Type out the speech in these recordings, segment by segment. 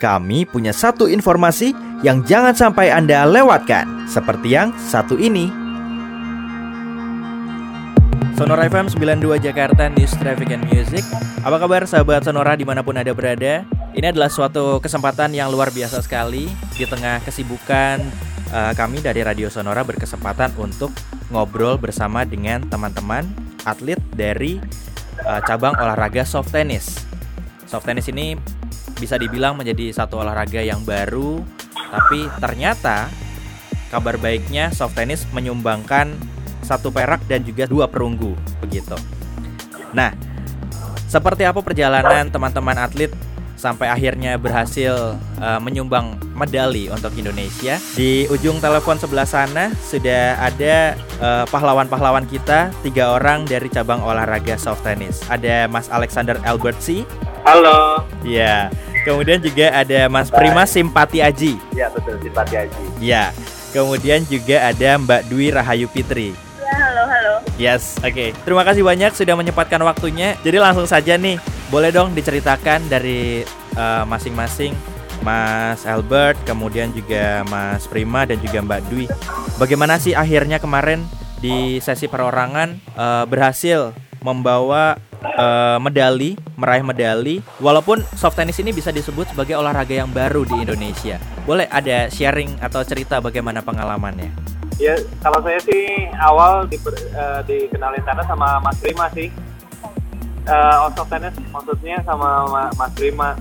kami punya satu informasi yang jangan sampai Anda lewatkan, seperti yang satu ini. Sonora FM 92 Jakarta News Traffic and Music. Apa kabar sahabat Sonora di mana pun Anda berada? Ini adalah suatu kesempatan yang luar biasa sekali. Di tengah kesibukan uh, kami dari Radio Sonora berkesempatan untuk ngobrol bersama dengan teman-teman atlet dari uh, cabang olahraga soft tennis. Soft tennis ini bisa dibilang menjadi satu olahraga yang baru, tapi ternyata kabar baiknya soft tennis menyumbangkan satu perak dan juga dua perunggu begitu. Nah, seperti apa perjalanan teman-teman atlet sampai akhirnya berhasil uh, menyumbang medali untuk Indonesia. Di ujung telepon sebelah sana sudah ada pahlawan pahlawan-pahlawan kita, tiga orang dari cabang olahraga soft tennis. Ada Mas Alexander Albertsi. Halo. Ya. Kemudian juga ada Mas Prima Simpati Aji. Ya betul Simpati Aji. Ya. Kemudian juga ada Mbak Dwi Rahayu Fitri. Ya halo halo. Yes, oke. Okay. Terima kasih banyak sudah menyempatkan waktunya. Jadi langsung saja nih, boleh dong diceritakan dari uh, masing-masing Mas Albert, kemudian juga Mas Prima dan juga Mbak Dwi. Bagaimana sih akhirnya kemarin di sesi perorangan uh, berhasil membawa uh, medali, meraih medali. Walaupun soft tennis ini bisa disebut sebagai olahraga yang baru di Indonesia. Boleh ada sharing atau cerita bagaimana pengalamannya? Ya, kalau saya sih awal di, uh, dikenalin sana sama Mas Prima sih. Uh, soft tennis maksudnya sama Mas Prima.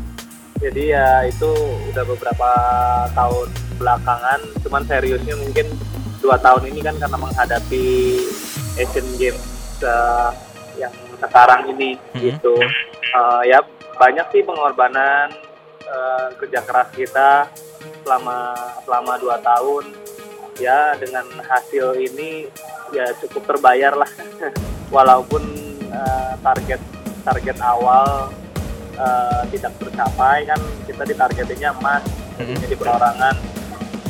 Jadi ya itu udah beberapa tahun belakangan, cuman seriusnya mungkin dua tahun ini kan karena menghadapi Asian Games yang sekarang ini hmm. gitu. Uh, ya banyak sih pengorbanan uh, kerja keras kita selama selama dua tahun. Ya dengan hasil ini ya cukup terbayar lah. Walaupun uh, target target awal uh, tidak tercapai kan kita ditargetinnya emas hmm. jadi perorangan.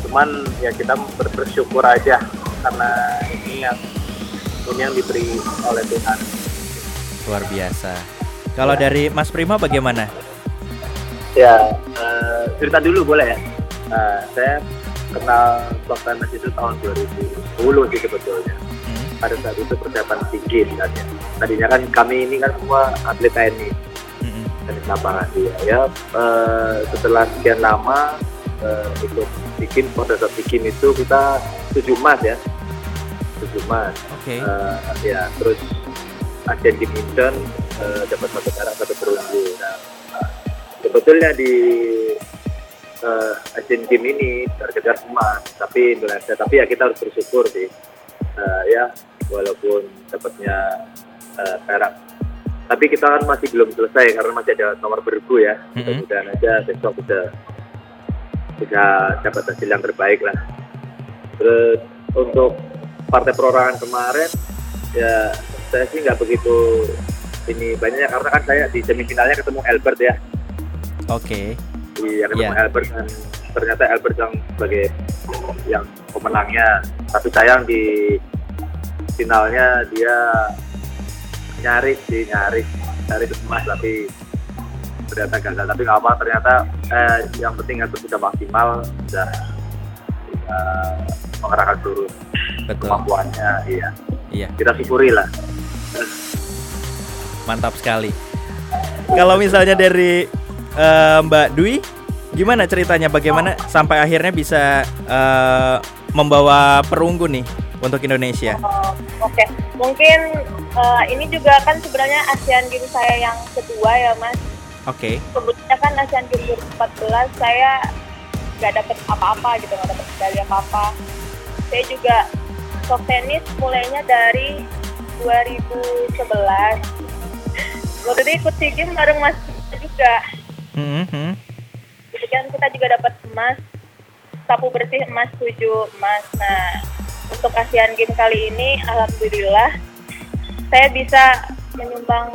Cuman ya kita bersyukur aja karena ini yang ini yang diberi oleh Tuhan luar biasa. Kalau ya. dari Mas Prima bagaimana? Ya, uh, cerita dulu boleh ya. Uh, saya kenal Bang Tenis itu tahun 2010 sih sebetulnya. Hmm. Pada saat itu persiapan tinggi kan ya. Tadinya kan kami ini kan semua atlet TNI. Hmm. Tenis lapangan dia ya. Uh, setelah sekian lama uh, ikut bikin pada saat bikin itu kita tujuh emas ya tujuh emas okay. uh, ya terus Asian Games Incheon uh, dapat satu perak satu perunggu. Nah, sebetulnya di uh, Asian Games ini terkejar emas, tapi Indonesia. Tapi ya kita harus bersyukur sih, uh, ya walaupun dapatnya uh, perak. Tapi kita kan masih belum selesai karena masih ada nomor bergu ya. Mm-hmm. Mudah-mudahan aja besok bisa bisa dapat hasil yang terbaik lah. Terus untuk partai perorangan kemarin ya saya sih nggak begitu ini banyaknya karena kan saya di semifinalnya ketemu Albert ya. Oke. Okay. Iya ketemu yeah. Albert dan ternyata Albert yang sebagai yang pemenangnya. Tapi sayang di finalnya dia nyaris sih nyaris nyaris emas tapi ternyata gagal tapi nggak apa ternyata eh, yang penting itu sudah maksimal sudah uh, mengerahkan seluruh kemampuannya iya iya kita syukuri lah Mantap sekali. Kalau misalnya dari uh, Mbak Dwi, gimana ceritanya? Bagaimana sampai akhirnya bisa uh, membawa perunggu nih untuk Indonesia? Uh, Oke, okay. mungkin uh, ini juga kan sebenarnya ASEAN Games saya yang kedua ya, Mas. Oke. Okay. Sebelumnya kan ASEAN Games 2014 saya nggak dapet apa-apa gitu, nggak dapet medali apa-apa. Saya juga soft tennis mulainya dari 2011 waktu itu ikut SEA Games bareng Mas juga mm-hmm. jadi kan kita juga dapat emas sapu bersih emas 7 emas nah untuk ASEAN Games kali ini Alhamdulillah saya bisa menyumbang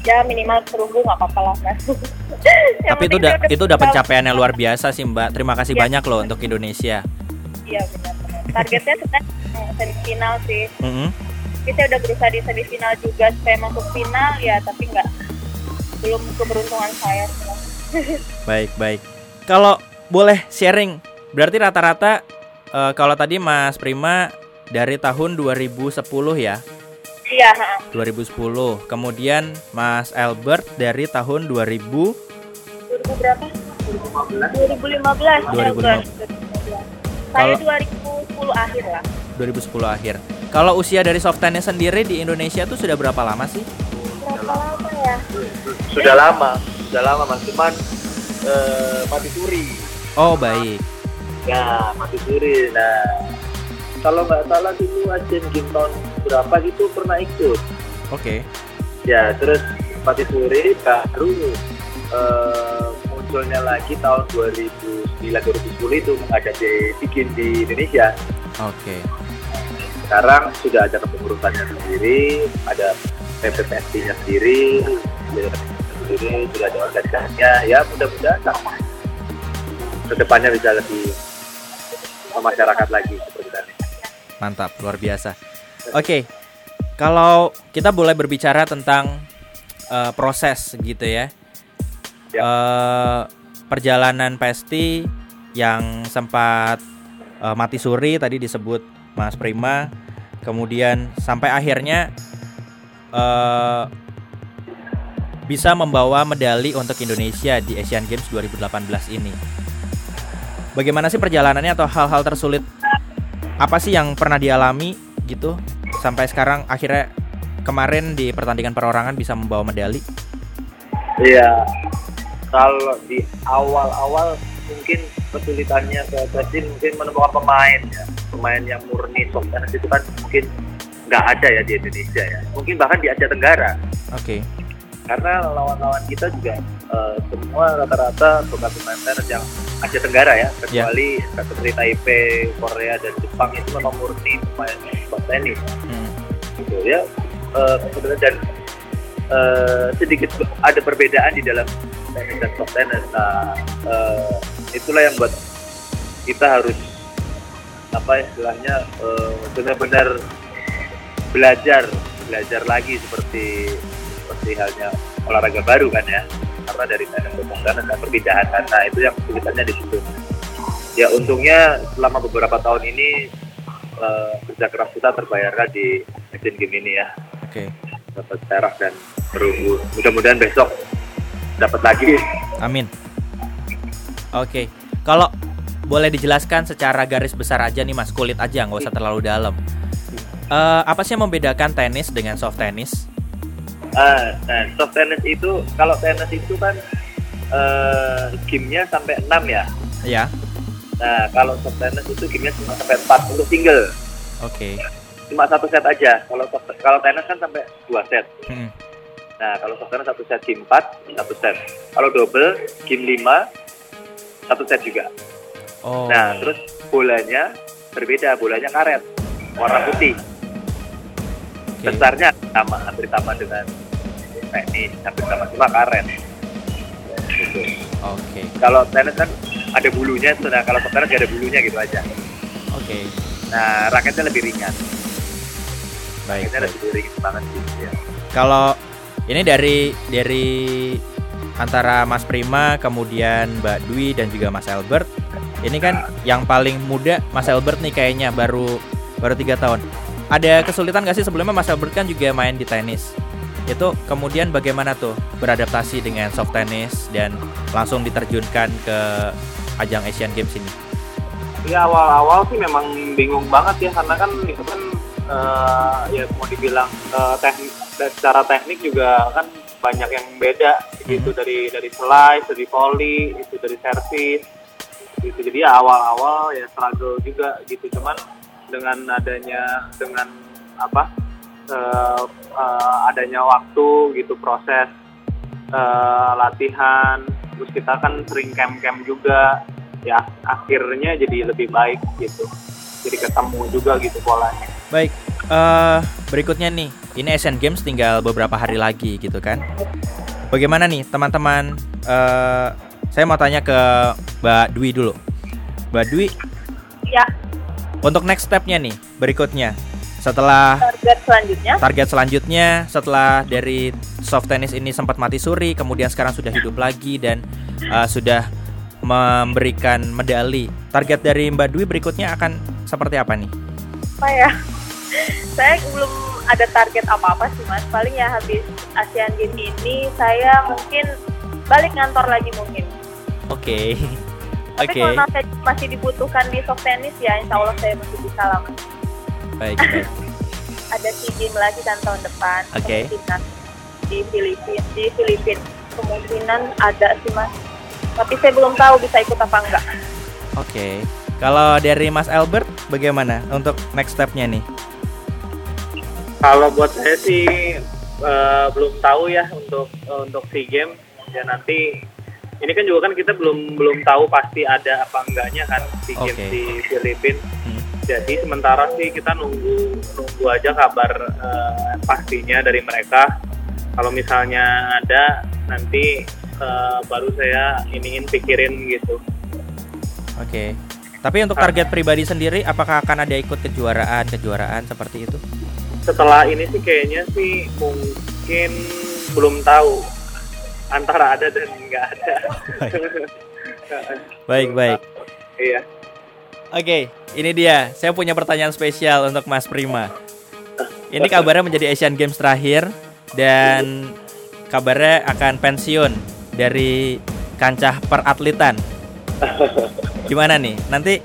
ya minimal perunggu nggak apa-apa lah mas. Tapi itu udah itu udah pencapaian yang luar biasa sih mbak. Terima kasih ya. banyak loh untuk Indonesia. Iya benar. Targetnya sebenarnya semifinal sih. Mm -hmm kita udah berusaha di semifinal juga supaya masuk final ya tapi nggak belum keberuntungan saya baik baik. Kalau boleh sharing, berarti rata-rata uh, kalau tadi Mas Prima dari tahun 2010 ya? Iya. 2010. Kemudian Mas Albert dari tahun 2000 2000 berapa? 2015. 2015. 2015. Saya 2010 akhir lah. 2010 akhir. Kalau usia dari soft tennis sendiri di Indonesia tuh sudah berapa lama sih? Berapa lama ya? Sudah lama, sudah lama mas. Cuman uh, mati suri. Oh baik. Ya mati suri. Nah kalau nggak salah dulu Asian Games tahun berapa gitu pernah ikut. Oke. Okay. Ya terus Pati Suri baru uh, munculnya lagi tahun 2009 2010 itu menghadapi bikin di Indonesia. Oke. Okay. Sekarang sudah ada kepengurusannya sendiri, ada PPPST-nya sendiri, sendiri sudah ada organisasinya. Ya mudah-mudahan ke depannya bisa lebih masyarakat lagi seperti tadi. Mantap, luar biasa. Oke, okay, kalau kita boleh berbicara tentang uh, proses gitu ya, ya. Uh, perjalanan pasti yang sempat uh, mati suri tadi disebut Mas Prima, kemudian sampai akhirnya uh, bisa membawa medali untuk Indonesia di Asian Games 2018 ini. Bagaimana sih perjalanannya atau hal-hal tersulit apa sih yang pernah dialami gitu sampai sekarang akhirnya kemarin di pertandingan perorangan bisa membawa medali? Iya, kalau di awal-awal mungkin kesulitannya PSSI mungkin menemukan pemain ya, pemain yang murni soft tennis itu kan mungkin nggak ada ya di Indonesia ya, mungkin bahkan di Asia Tenggara. Oke. Okay. Karena lawan-lawan kita juga uh, semua rata-rata pemain pemain tenis yang Asia Tenggara ya, kecuali yeah. seperti Taipei, Korea dan Jepang itu memang murni pemain sport tenis. Hmm. Gitu ya. Uh, dan uh, sedikit ada perbedaan di dalam tenis dan sport tenis. Nah, uh, itulah yang buat kita harus apa istilahnya uh, benar-benar belajar belajar lagi seperti seperti halnya olahraga baru kan ya. Karena dari tenis ke tenis dan perpindahan kan nah itu yang kesulitannya di situ. Ya untungnya selama beberapa tahun ini uh, kerja keras kita terbayarkan di Asian Games ini ya. Oke. Okay. dapat perak dan perunggu. Mudah-mudahan besok dapat lagi. Amin oke okay. kalau boleh dijelaskan secara garis besar aja nih mas kulit aja nggak usah terlalu dalam uh, apa sih yang membedakan tenis dengan soft tennis Ah, nah soft tennis itu kalau tenis itu kan uh, gamenya sampai 6 ya. Iya. Nah kalau soft tennis itu gamenya cuma sampai 4 untuk single. Oke. Okay. Cuma satu set aja. Kalau kalau tenis kan sampai dua set. Hmm. Nah kalau soft tennis satu set game 4 satu set. Kalau double game 5 satu set juga. Oh. Nah terus bolanya berbeda. Bolanya karet warna putih okay. besarnya sama hampir sama dengan tenis hampir sama cuma karet gitu. oke okay. kalau tenis kan ada bulunya nah kalau tenis nggak ada bulunya gitu aja oke okay. nah raketnya lebih ringan baik, raketnya lebih ringan banget sih ya. kalau ini dari dari antara Mas Prima kemudian Mbak Dwi dan juga Mas Albert. Ini kan yang paling muda Mas Albert nih kayaknya baru baru tiga tahun. Ada kesulitan gak sih? Sebelumnya Mas Albert kan juga main di tenis. Itu kemudian bagaimana tuh beradaptasi dengan soft tennis dan langsung diterjunkan ke ajang Asian Games ini? Ya awal-awal sih memang bingung banget ya karena kan itu kan uh, ya mau dibilang uh, teknik secara teknik juga kan banyak yang beda. Gitu hmm. dari dari slice, dari volley, itu dari service gitu. Jadi ya awal-awal ya struggle juga gitu. Cuman dengan adanya dengan apa uh, uh, adanya waktu gitu proses uh, latihan terus kita kan sering camp-camp juga ya akhirnya jadi lebih baik gitu jadi ketemu juga gitu polanya. Baik uh, berikutnya nih ini Asian Games tinggal beberapa hari lagi gitu kan. Bagaimana nih teman-teman? Uh, saya mau tanya ke Mbak Dwi dulu. Mbak Dwi? Ya. Untuk next stepnya nih, berikutnya. Setelah target selanjutnya? Target selanjutnya setelah dari soft tennis ini sempat mati suri kemudian sekarang sudah hidup lagi dan uh, sudah memberikan medali. Target dari Mbak Dwi berikutnya akan seperti apa nih? Apa ya? saya belum ada target apa-apa sih mas. Paling ya habis Asian Games ini saya mungkin balik ngantor lagi mungkin. Oke. Okay. Tapi okay. kalau saya masih dibutuhkan di soft tennis ya insya Allah saya masih bisa lah mas. Baik, baik. ada SEA Games lagi kan tahun depan. Oke. Okay. di Filipina, di Filipina kemungkinan ada sih mas tapi saya belum tahu bisa ikut apa enggak oke okay. Kalau dari Mas Albert bagaimana untuk next stepnya nih kalau buat saya sih uh, belum tahu ya untuk uh, untuk SEA Games ya nanti ini kan juga kan kita belum belum tahu pasti ada apa enggaknya kan SEA Games okay. di Filipina hmm. jadi sementara sih kita nunggu nunggu aja kabar uh, pastinya dari mereka kalau misalnya ada nanti uh, baru saya iniin pikirin gitu. Oke. Okay. Tapi untuk target ah. pribadi sendiri, apakah akan ada ikut kejuaraan kejuaraan seperti itu? Setelah ini sih kayaknya sih mungkin belum tahu antara ada dan nggak ada. baik baik. Iya. Oke, okay, ini dia. Saya punya pertanyaan spesial untuk Mas Prima. Ini kabarnya menjadi Asian Games terakhir dan kabarnya akan pensiun dari kancah peratletan. Gimana nih? Nanti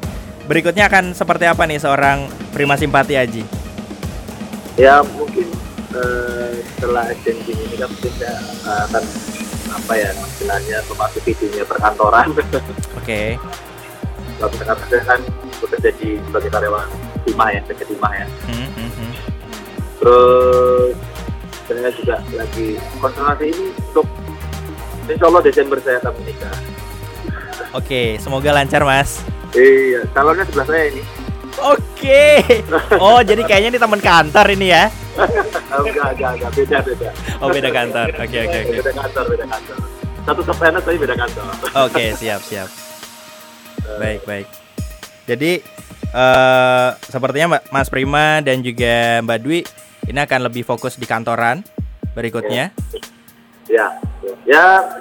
berikutnya akan seperti apa nih seorang Prima Simpati Aji? Ya mungkin uh, setelah Games ini kan mungkin saya akan apa ya istilahnya memasuki dunia perkantoran. Oke. Okay. Kalau misalkan saya kan bekerja di sebagai karyawan timah ya, kerja timah ya. Hmm, hmm, hmm. Terus saya juga lagi konsentrasi ini untuk Insya Allah Desember saya akan menikah. Oke, semoga lancar mas. Iya, calonnya sebelah saya ini. Oke. Oh, jadi kayaknya ini teman kantor ini ya? enggak, enggak, enggak, beda, beda. Oh, beda kantor. Oke, oke, oke. Beda kantor, beda kantor. Satu kepenet tapi beda kantor. Oke, siap, siap. Baik, baik. Jadi uh, sepertinya Mas Prima dan juga Mbak Dwi ini akan lebih fokus di kantoran berikutnya. Ya, ya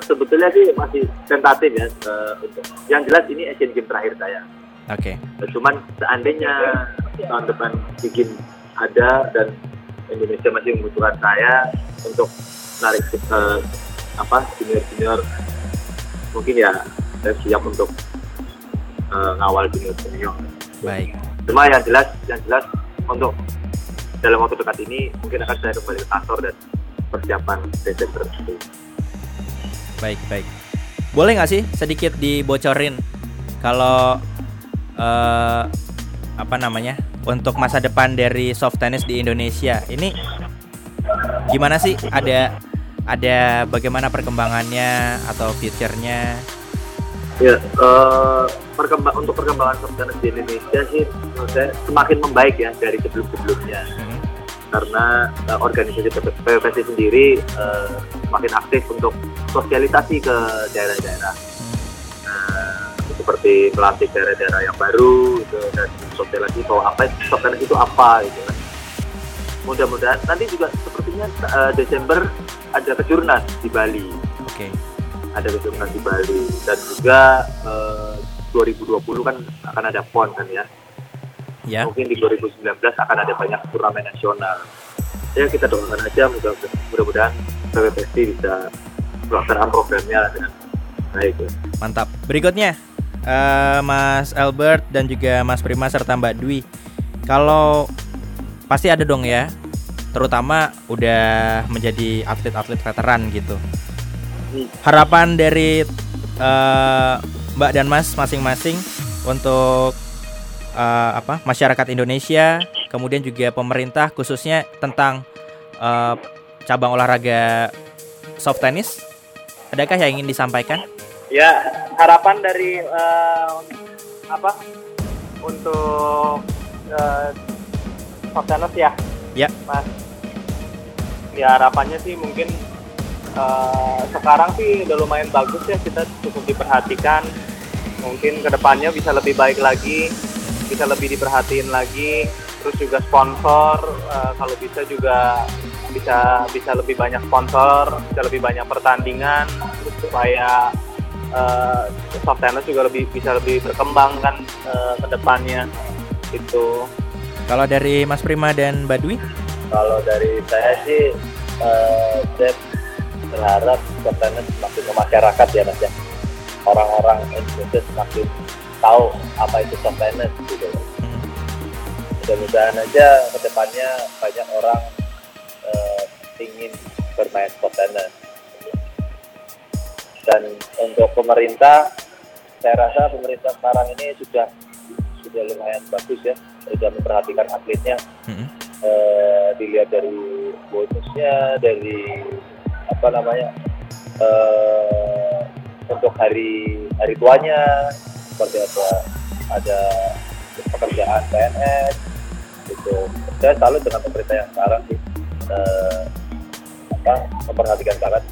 sebetulnya sih masih tentatif ya. Uh, untuk yang jelas ini Asian Games terakhir saya. Oke. Okay. Cuman seandainya tahun depan bikin ada dan Indonesia masih membutuhkan saya untuk narik uh, apa senior senior mungkin ya saya siap untuk uh, ngawal junior senior. Baik. Cuma yang jelas yang jelas untuk dalam waktu dekat ini mungkin akan saya kembali ke kantor dan persiapan Desember itu. Baik, baik. Boleh nggak sih sedikit dibocorin kalau uh, apa namanya untuk masa depan dari soft tennis di Indonesia ini gimana sih? Ada ada bagaimana perkembangannya atau future-nya? Ya, uh, perkembang untuk perkembangan soft tennis di Indonesia sih menurut saya semakin membaik ya dari sebelum-sebelumnya. Hmm karena uh, organisasi PPPC sendiri uh, semakin aktif untuk sosialisasi ke daerah-daerah. Uh, seperti melatih daerah-daerah yang baru gitu, dan sosialisasi bahwa apa sosialisasi itu apa gitu kan. Mudah-mudahan nanti juga sepertinya uh, Desember ada kejurnas di Bali. Oke. Okay. ada kejurnas di Bali. Dan juga uh, 2020 kan akan ada PON kan ya. Ya. mungkin di 2019 akan ada banyak turnamen nasional ya kita doakan aja mudah-mudahan PPPSD bisa melaksanakan programnya dengan baik ya. mantap. Berikutnya uh, Mas Albert dan juga Mas Prima serta Mbak Dwi. Kalau pasti ada dong ya terutama udah menjadi atlet-atlet veteran gitu. Harapan dari uh, Mbak dan Mas masing-masing untuk uh, apa masyarakat Indonesia, kemudian juga pemerintah khususnya tentang uh, cabang olahraga soft tennis. Adakah yang ingin disampaikan? Ya, harapan dari uh, apa untuk uh, soft tennis ya? Ya. Mas. Ya harapannya sih mungkin uh, sekarang sih udah lumayan bagus ya kita cukup diperhatikan. Mungkin ke depannya bisa lebih baik lagi bisa lebih diperhatiin lagi terus juga sponsor uh, kalau bisa juga bisa bisa lebih banyak sponsor bisa lebih banyak pertandingan terus supaya uh, soft tennis juga lebih bisa lebih berkembang kan uh, ke depannya itu. Kalau dari Mas Prima dan Mbak Dwi? Kalau dari saya sih uh, saya berharap soft tennis semakin ke masyarakat ya mas ya. Orang-orang Indonesia semakin tahu apa itu soft tennis gitu. Mudah-mudahan aja ke depannya banyak orang uh, ingin bermain soft tennis dan untuk pemerintah saya rasa pemerintah sekarang ini sudah sudah lumayan bagus ya. Sudah memperhatikan atletnya. Mm-hmm. e, dilihat dari bonusnya dari apa namanya e, untuk hari hari tuanya seperti apa ada pekerjaan PNS itu saya salut dengan pemerintah yang sekarang sih e, apa memperhatikan banget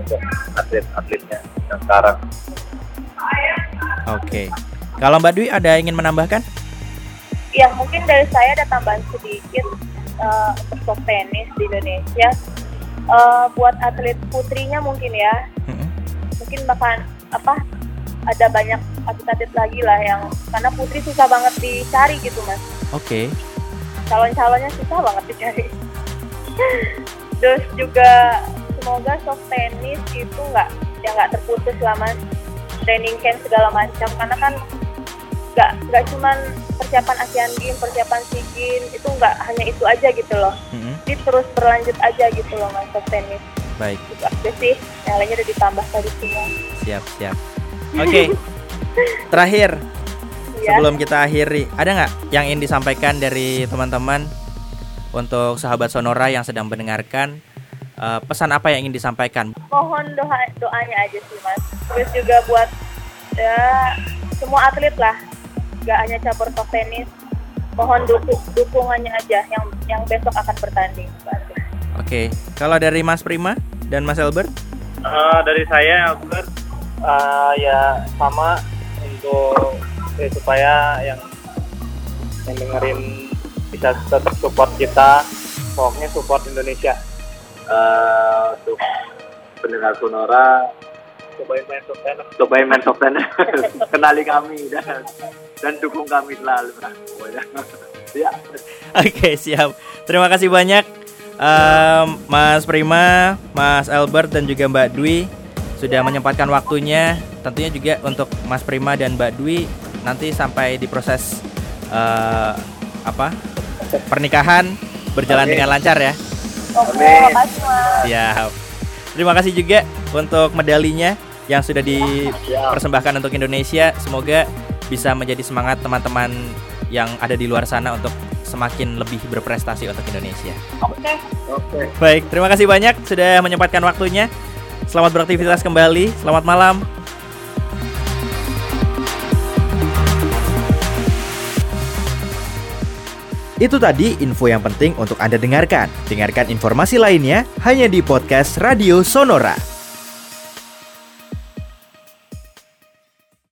untuk atlet-atletnya yang sekarang. Oke. Kalau Mbak Dwi ada ingin menambahkan? Ya mungkin dari saya ada tambahan sedikit uh, untuk soft tenis di Indonesia. Uh, buat atlet putrinya mungkin ya, mm-hmm. mungkin bahkan apa ada banyak atlet-atlet lagi lah yang karena putri susah banget dicari gitu mas. Oke. Okay. Calon-calonnya susah banget dicari. Terus juga semoga soft tennis itu nggak ya nggak terputus selama training camp segala macam karena kan nggak nggak cuman persiapan Asian Games, persiapan SEA Games itu nggak hanya itu aja gitu loh. Mm-hmm. Jadi terus berlanjut aja gitu loh mas soft tennis. Baik. Itu aja sih. Yang lainnya udah ditambah tadi semua. Siap siap. Oke. Okay. Terakhir ya. sebelum kita akhiri, ada nggak yang ingin disampaikan dari teman-teman untuk sahabat Sonora yang sedang mendengarkan uh, pesan apa yang ingin disampaikan? Mohon doa doanya aja sih mas. Terus juga buat ya semua atlet lah, gak hanya cabur soft tenis. Mohon dukung dukungannya aja yang yang besok akan bertanding. Oke, okay. kalau dari Mas Prima dan Mas Albert? Uh, dari saya Albert uh, ya sama untuk eh, supaya yang yang dengerin bisa tetap support kita pokoknya support Indonesia. Uh, untuk pendengar Sonora cobain main soft tennis cobain main soft tennis kenali kami dan dan dukung kami selalu ya. Oke siap. Terima kasih banyak um, Mas Prima Mas Albert dan juga Mbak Dwi sudah menyempatkan waktunya. Tentunya juga untuk Mas Prima dan Mbak Dwi nanti sampai di proses uh, apa pernikahan berjalan okay. dengan lancar ya Oke, makasih Mas. Siap. Terima kasih juga untuk medalinya yang sudah dipersembahkan untuk Indonesia. Semoga bisa menjadi semangat teman-teman yang ada di luar sana untuk semakin lebih berprestasi untuk Indonesia. Oke. Oke. Baik, terima kasih banyak sudah menyempatkan waktunya. Selamat beraktivitas kembali. Selamat malam. Itu tadi info yang penting untuk Anda dengarkan. Dengarkan informasi lainnya hanya di podcast Radio Sonora.